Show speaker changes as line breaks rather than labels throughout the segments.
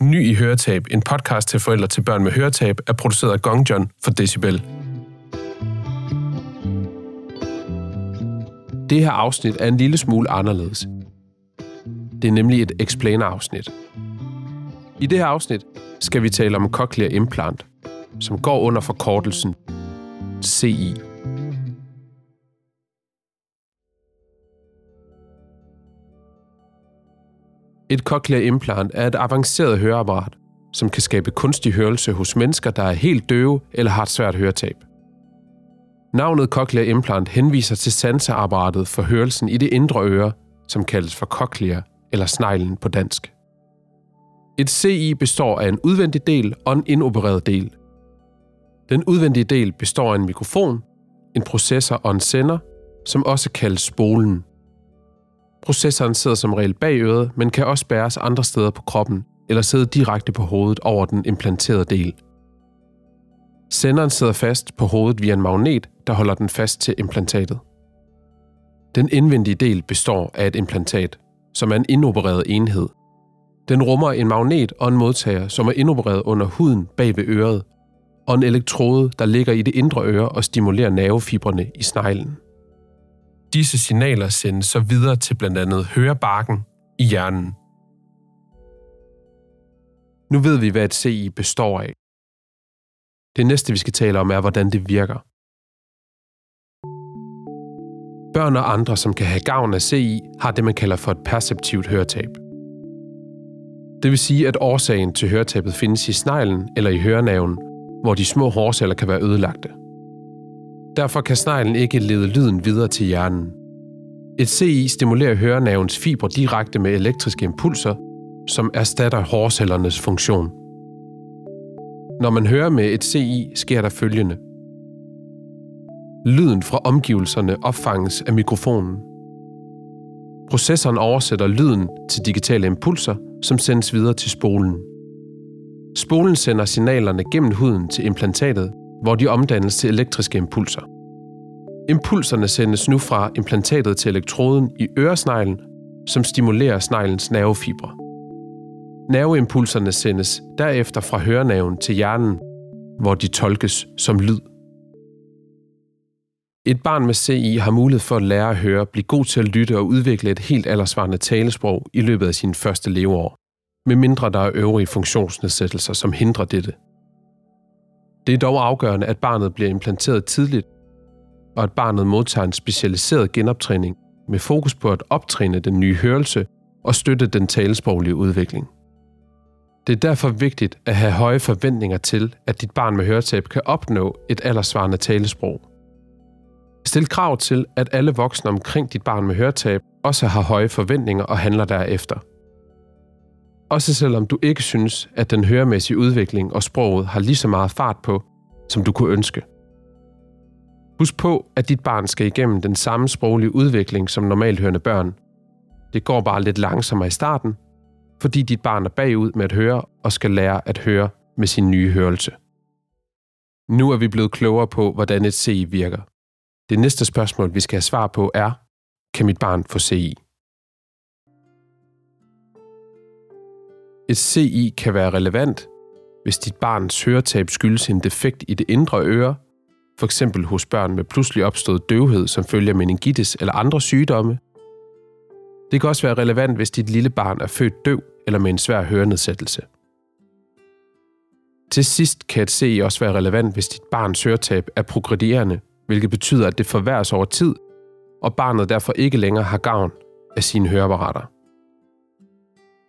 Ny i Høretab, en podcast til forældre til børn med høretab, er produceret af Gong John for Decibel. Det her afsnit er en lille smule anderledes. Det er nemlig et explainer-afsnit. I det her afsnit skal vi tale om cochlear implant, som går under forkortelsen CI. Et cochlear implant er et avanceret høreapparat, som kan skabe kunstig hørelse hos mennesker, der er helt døve eller har et svært høretab. Navnet cochlear implant henviser til sanseapparatet for hørelsen i det indre øre, som kaldes for cochlea eller sneglen på dansk. Et CI består af en udvendig del og en indopereret del. Den udvendige del består af en mikrofon, en processor og en sender, som også kaldes spolen. Processoren sidder som regel bag øret, men kan også bæres andre steder på kroppen eller sidde direkte på hovedet over den implanterede del. Senderen sidder fast på hovedet via en magnet, der holder den fast til implantatet. Den indvendige del består af et implantat, som er en indopereret enhed. Den rummer en magnet og en modtager, som er indopereret under huden bag ved øret, og en elektrode, der ligger i det indre øre og stimulerer nervefibrene i sneglen. Disse signaler sendes så videre til blandt andet hørebarken i hjernen. Nu ved vi, hvad et CI består af. Det næste, vi skal tale om, er, hvordan det virker. Børn og andre, som kan have gavn af CI, har det, man kalder for et perceptivt høretab. Det vil sige, at årsagen til høretabet findes i sneglen eller i hørenaven, hvor de små hårceller kan være ødelagte. Derfor kan sneglen ikke lede lyden videre til hjernen. Et CI stimulerer hørenavens fibre direkte med elektriske impulser, som erstatter hårcellernes funktion. Når man hører med et CI, sker der følgende. Lyden fra omgivelserne opfanges af mikrofonen. Processoren oversætter lyden til digitale impulser, som sendes videre til spolen. Spolen sender signalerne gennem huden til implantatet, hvor de omdannes til elektriske impulser. Impulserne sendes nu fra implantatet til elektroden i øresneglen, som stimulerer sneglens nervefibre. Nerveimpulserne sendes derefter fra hørenaven til hjernen, hvor de tolkes som lyd. Et barn med CI har mulighed for at lære at høre, blive god til at lytte og udvikle et helt aldersvarende talesprog i løbet af sine første leveår, medmindre der er øvrige funktionsnedsættelser, som hindrer dette. Det er dog afgørende, at barnet bliver implanteret tidligt, og at barnet modtager en specialiseret genoptræning med fokus på at optræne den nye hørelse og støtte den talesproglige udvikling. Det er derfor vigtigt at have høje forventninger til, at dit barn med høretab kan opnå et aldersvarende talesprog. Stil krav til, at alle voksne omkring dit barn med høretab også har høje forventninger og handler derefter. Også selvom du ikke synes, at den høremæssige udvikling og sproget har lige så meget fart på, som du kunne ønske. Husk på, at dit barn skal igennem den samme sproglige udvikling som normalt hørende børn. Det går bare lidt langsommere i starten, fordi dit barn er bagud med at høre og skal lære at høre med sin nye hørelse. Nu er vi blevet klogere på, hvordan et CI virker. Det næste spørgsmål, vi skal have svar på, er, kan mit barn få CI? Et CI kan være relevant, hvis dit barns høretab skyldes en defekt i det indre øre, f.eks. hos børn med pludselig opstået døvhed som følger meningitis eller andre sygdomme. Det kan også være relevant, hvis dit lille barn er født døv eller med en svær hørenedsættelse. Til sidst kan et CI også være relevant, hvis dit barns høretab er progredierende, hvilket betyder, at det forværres over tid, og barnet derfor ikke længere har gavn af sine høreapparater.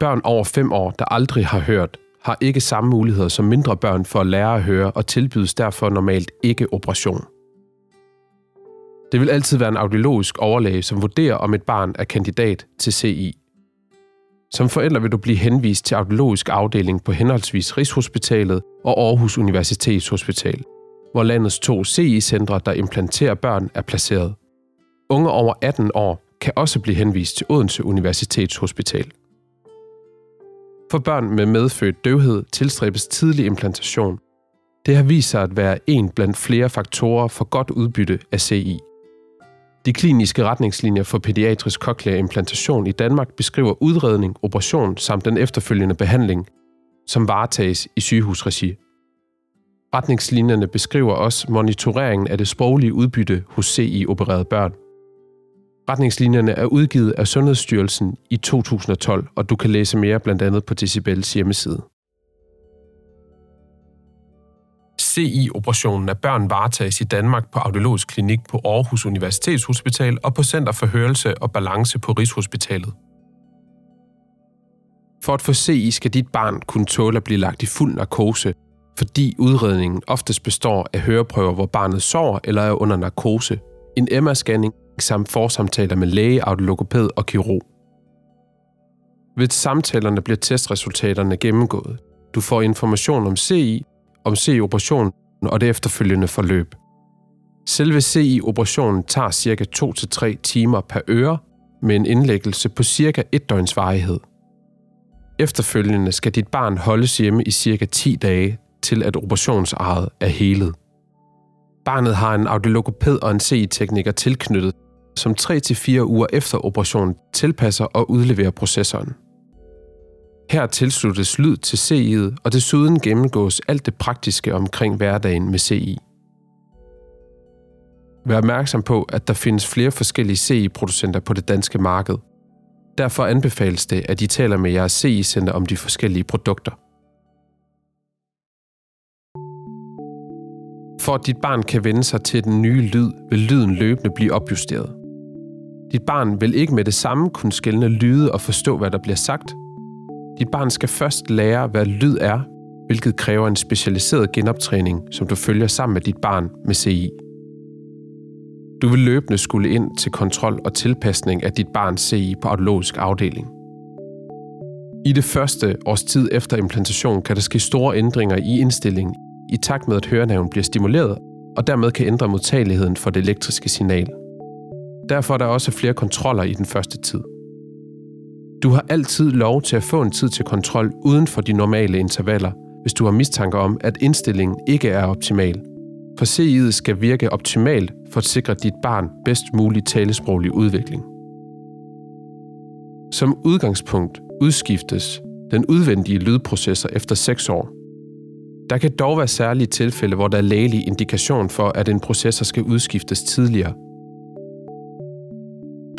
Børn over 5 år, der aldrig har hørt, har ikke samme muligheder som mindre børn for at lære at høre og tilbydes derfor normalt ikke operation. Det vil altid være en audiologisk overlæge, som vurderer, om et barn er kandidat til CI. Som forælder vil du blive henvist til audiologisk afdeling på henholdsvis Rigshospitalet og Aarhus Universitetshospital, hvor landets to CI-centre, der implanterer børn, er placeret. Unge over 18 år kan også blive henvist til Odense Universitetshospital. For børn med medfødt døvhed tilstræbes tidlig implantation. Det har vist sig at være en blandt flere faktorer for godt udbytte af CI. De kliniske retningslinjer for pædiatrisk cochlear implantation i Danmark beskriver udredning, operation samt den efterfølgende behandling, som varetages i sygehusregi. Retningslinjerne beskriver også monitoreringen af det sproglige udbytte hos CI-opererede børn. Retningslinjerne er udgivet af Sundhedsstyrelsen i 2012, og du kan læse mere blandt andet på Decibels hjemmeside. CI-operationen af børn varetages i Danmark på Audiologisk Klinik på Aarhus Universitetshospital og på Center for Hørelse og Balance på Rigshospitalet. For at få CI skal dit barn kunne tåle at blive lagt i fuld narkose, fordi udredningen oftest består af høreprøver, hvor barnet sover eller er under narkose, en MR-scanning samt forsamtaler med læge, audiologoped og kirurg. Ved samtalerne bliver testresultaterne gennemgået. Du får information om CI, om CI-operationen og det efterfølgende forløb. Selve CI-operationen tager ca. 2-3 timer per øre med en indlæggelse på ca. 1 døgns varighed. Efterfølgende skal dit barn holdes hjemme i ca. 10 dage, til at operationsarret er helet. Barnet har en audiologoped og en CI-tekniker tilknyttet, som 3-4 uger efter operationen tilpasser og udleverer processoren. Her tilsluttes lyd til CI'et, og desuden gennemgås alt det praktiske omkring hverdagen med CI. Vær opmærksom på, at der findes flere forskellige CI-producenter på det danske marked. Derfor anbefales det, at I taler med jeres CI-center om de forskellige produkter. For at dit barn kan vende sig til den nye lyd, vil lyden løbende blive opjusteret. Dit barn vil ikke med det samme kunne skælne lyde og forstå, hvad der bliver sagt. Dit barn skal først lære, hvad lyd er, hvilket kræver en specialiseret genoptræning, som du følger sammen med dit barn med CI. Du vil løbende skulle ind til kontrol og tilpasning af dit barns CI på audiologisk afdeling. I det første års tid efter implantation kan der ske store ændringer i indstillingen i takt med, at hørenerven bliver stimuleret, og dermed kan ændre modtageligheden for det elektriske signal. Derfor er der også flere kontroller i den første tid. Du har altid lov til at få en tid til kontrol uden for de normale intervaller, hvis du har mistanke om, at indstillingen ikke er optimal. For CI'et skal virke optimalt for at sikre dit barn bedst mulig talesproglig udvikling. Som udgangspunkt udskiftes den udvendige lydprocessor efter 6 år, der kan dog være særlige tilfælde, hvor der er lægelig indikation for, at en processor skal udskiftes tidligere.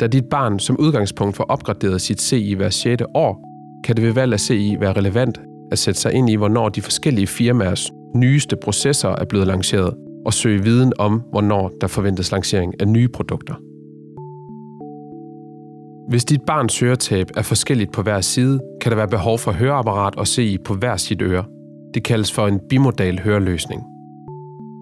Da dit barn som udgangspunkt får opgraderet sit CI hver 6. år, kan det ved valg af CI være relevant at sætte sig ind i, hvornår de forskellige firmaers nyeste processorer er blevet lanceret, og søge viden om, hvornår der forventes lancering af nye produkter. Hvis dit barns høretab er forskelligt på hver side, kan der være behov for høreapparat og CI på hver sit øre – det kaldes for en bimodal høreløsning.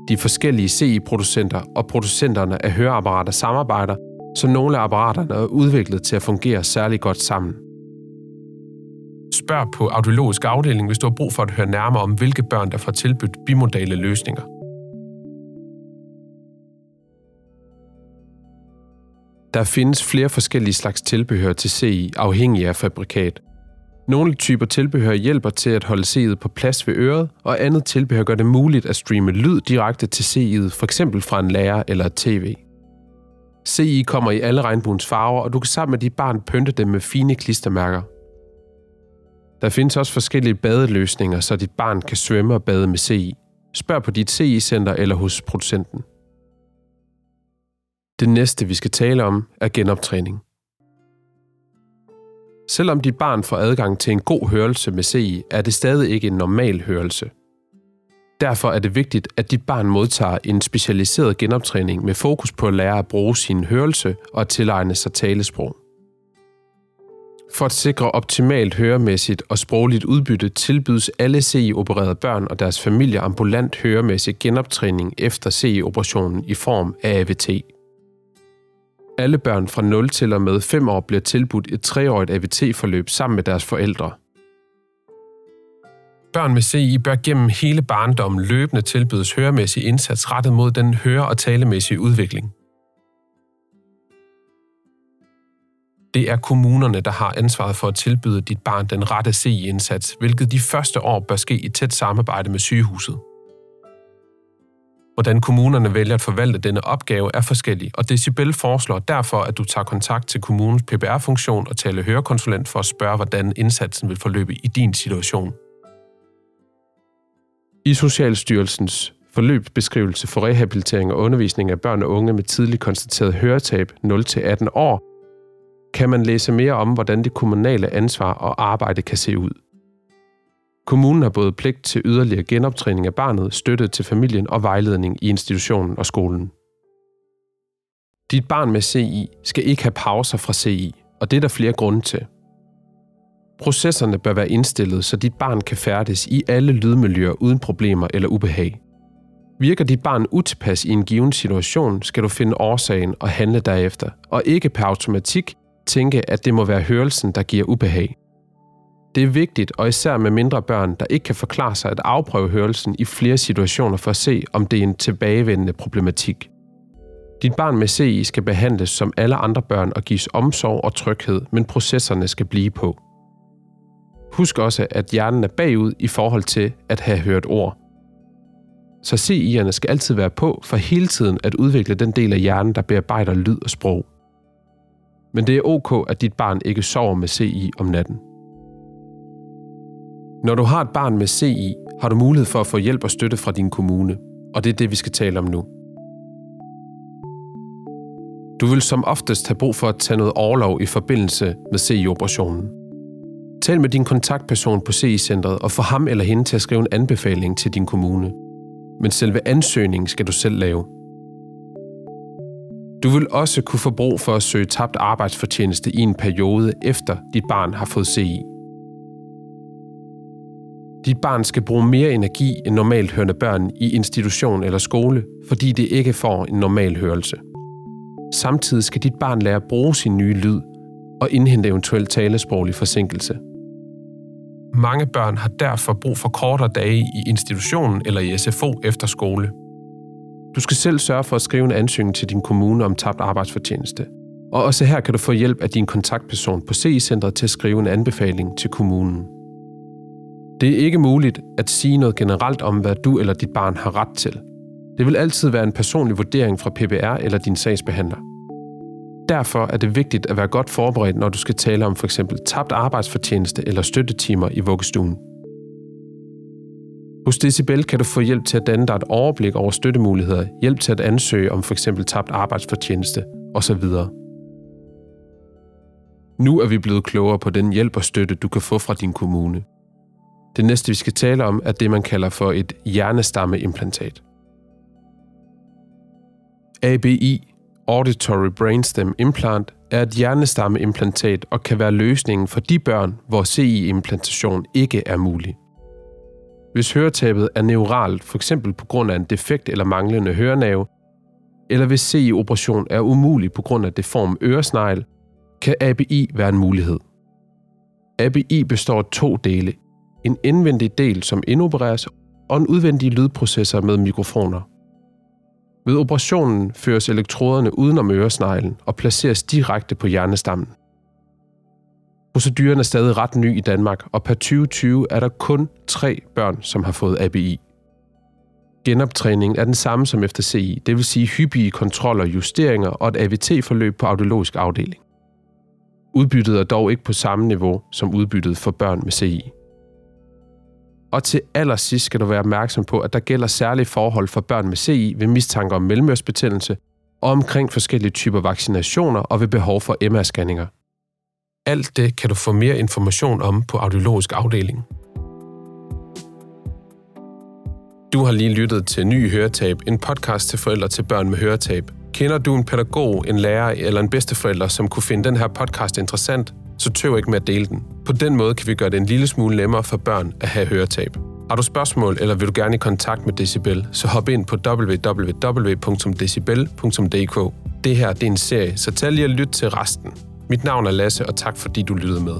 De forskellige CI-producenter og producenterne af høreapparater samarbejder, så nogle af apparaterne er udviklet til at fungere særlig godt sammen. Spørg på audiologisk afdeling, hvis du har brug for at høre nærmere om, hvilke børn, der får tilbudt bimodale løsninger. Der findes flere forskellige slags tilbehør til CI, afhængig af fabrikat. Nogle typer tilbehør hjælper til at holde CI'et på plads ved øret, og andet tilbehør gør det muligt at streame lyd direkte til CI'et, f.eks. fra en lærer eller et tv. CI kommer i alle regnbuens farver, og du kan sammen med dit barn pynte dem med fine klistermærker. Der findes også forskellige badeløsninger, så dit barn kan svømme og bade med CI. Spørg på dit CI-center eller hos producenten. Det næste, vi skal tale om, er genoptræning. Selvom dit barn får adgang til en god hørelse med CI, er det stadig ikke en normal hørelse. Derfor er det vigtigt, at dit barn modtager en specialiseret genoptræning med fokus på at lære at bruge sin hørelse og at tilegne sig talesprog. For at sikre optimalt høremæssigt og sprogligt udbytte tilbydes alle CI-opererede børn og deres familier ambulant høremæssig genoptræning efter CI-operationen i form af AVT. Alle børn fra 0 til og med 5 år bliver tilbudt et 3-årigt AVT-forløb sammen med deres forældre. Børn med CI bør gennem hele barndommen løbende tilbydes høremæssig indsats rettet mod den høre- og talemæssige udvikling. Det er kommunerne, der har ansvaret for at tilbyde dit barn den rette CI-indsats, hvilket de første år bør ske i tæt samarbejde med sygehuset. Hvordan kommunerne vælger at forvalte denne opgave er forskellig, og Decibel foreslår derfor, at du tager kontakt til kommunens PPR-funktion og taler hørekonsulent for at spørge, hvordan indsatsen vil forløbe i din situation. I Socialstyrelsens forløbsbeskrivelse for rehabilitering og undervisning af børn og unge med tidligt konstateret høretab 0-18 år, kan man læse mere om, hvordan det kommunale ansvar og arbejde kan se ud. Kommunen har både pligt til yderligere genoptræning af barnet, støtte til familien og vejledning i institutionen og skolen. Dit barn med CI skal ikke have pauser fra CI, og det er der flere grunde til. Processerne bør være indstillet, så dit barn kan færdes i alle lydmiljøer uden problemer eller ubehag. Virker dit barn utilpas i en given situation, skal du finde årsagen og handle derefter, og ikke per automatik tænke, at det må være hørelsen, der giver ubehag. Det er vigtigt, og især med mindre børn, der ikke kan forklare sig at afprøve hørelsen i flere situationer for at se, om det er en tilbagevendende problematik. Dit barn med CI skal behandles som alle andre børn og gives omsorg og tryghed, men processerne skal blive på. Husk også, at hjernen er bagud i forhold til at have hørt ord. Så CI'erne skal altid være på for hele tiden at udvikle den del af hjernen, der bearbejder lyd og sprog. Men det er ok, at dit barn ikke sover med CI om natten. Når du har et barn med CI, har du mulighed for at få hjælp og støtte fra din kommune, og det er det, vi skal tale om nu. Du vil som oftest have brug for at tage noget overlov i forbindelse med CI-operationen. Tal med din kontaktperson på CI-centret og få ham eller hende til at skrive en anbefaling til din kommune. Men selve ansøgningen skal du selv lave. Du vil også kunne få brug for at søge tabt arbejdsfortjeneste i en periode efter dit barn har fået CI. Dit barn skal bruge mere energi end normalt hørende børn i institution eller skole, fordi det ikke får en normal hørelse. Samtidig skal dit barn lære at bruge sin nye lyd og indhente eventuelt talesproglig forsinkelse. Mange børn har derfor brug for kortere dage i institutionen eller i SFO efter skole. Du skal selv sørge for at skrive en ansøgning til din kommune om tabt arbejdsfortjeneste. Og også her kan du få hjælp af din kontaktperson på CI-centret til at skrive en anbefaling til kommunen. Det er ikke muligt at sige noget generelt om, hvad du eller dit barn har ret til. Det vil altid være en personlig vurdering fra PBR eller din sagsbehandler. Derfor er det vigtigt at være godt forberedt, når du skal tale om f.eks. tabt arbejdsfortjeneste eller støttetimer i vuggestuen. Hos Decibel kan du få hjælp til at danne dig et overblik over støttemuligheder, hjælp til at ansøge om f.eks. tabt arbejdsfortjeneste osv. Nu er vi blevet klogere på den hjælp og støtte, du kan få fra din kommune. Det næste, vi skal tale om, er det, man kalder for et hjernestammeimplantat. ABI, Auditory Brainstem Implant, er et hjernestammeimplantat og kan være løsningen for de børn, hvor CI-implantation ikke er mulig. Hvis høretabet er neuralt, f.eks. på grund af en defekt eller manglende hørenave, eller hvis CI-operation er umulig på grund af deform øresnegl, kan ABI være en mulighed. ABI består af to dele. En indvendig del, som indopereres, og en udvendig lydprocessor med mikrofoner. Ved operationen føres elektroderne udenom øresneglen og placeres direkte på hjernestammen. Proceduren er stadig ret ny i Danmark, og per 2020 er der kun tre børn, som har fået ABI. Genoptræningen er den samme som efter CI, det vil sige hyppige kontroller, justeringer og et AVT-forløb på audiologisk afdeling. Udbyttet er dog ikke på samme niveau som udbyttet for børn med CI. Og til allersidst skal du være opmærksom på, at der gælder særlige forhold for børn med CI ved mistanke om mellemørsbetændelse og omkring forskellige typer vaccinationer og ved behov for MR-scanninger. Alt det kan du få mere information om på audiologisk afdeling. Du har lige lyttet til Ny Høretab, en podcast til forældre til børn med høretab. Kender du en pædagog, en lærer eller en bedsteforælder, som kunne finde den her podcast interessant, så tøv ikke med at dele den. På den måde kan vi gøre det en lille smule nemmere for børn at have høretab. Har du spørgsmål, eller vil du gerne i kontakt med Decibel, så hop ind på www.decibel.dk. Det her det er en serie, så tag lige og lyt til resten. Mit navn er Lasse, og tak fordi du lyttede med.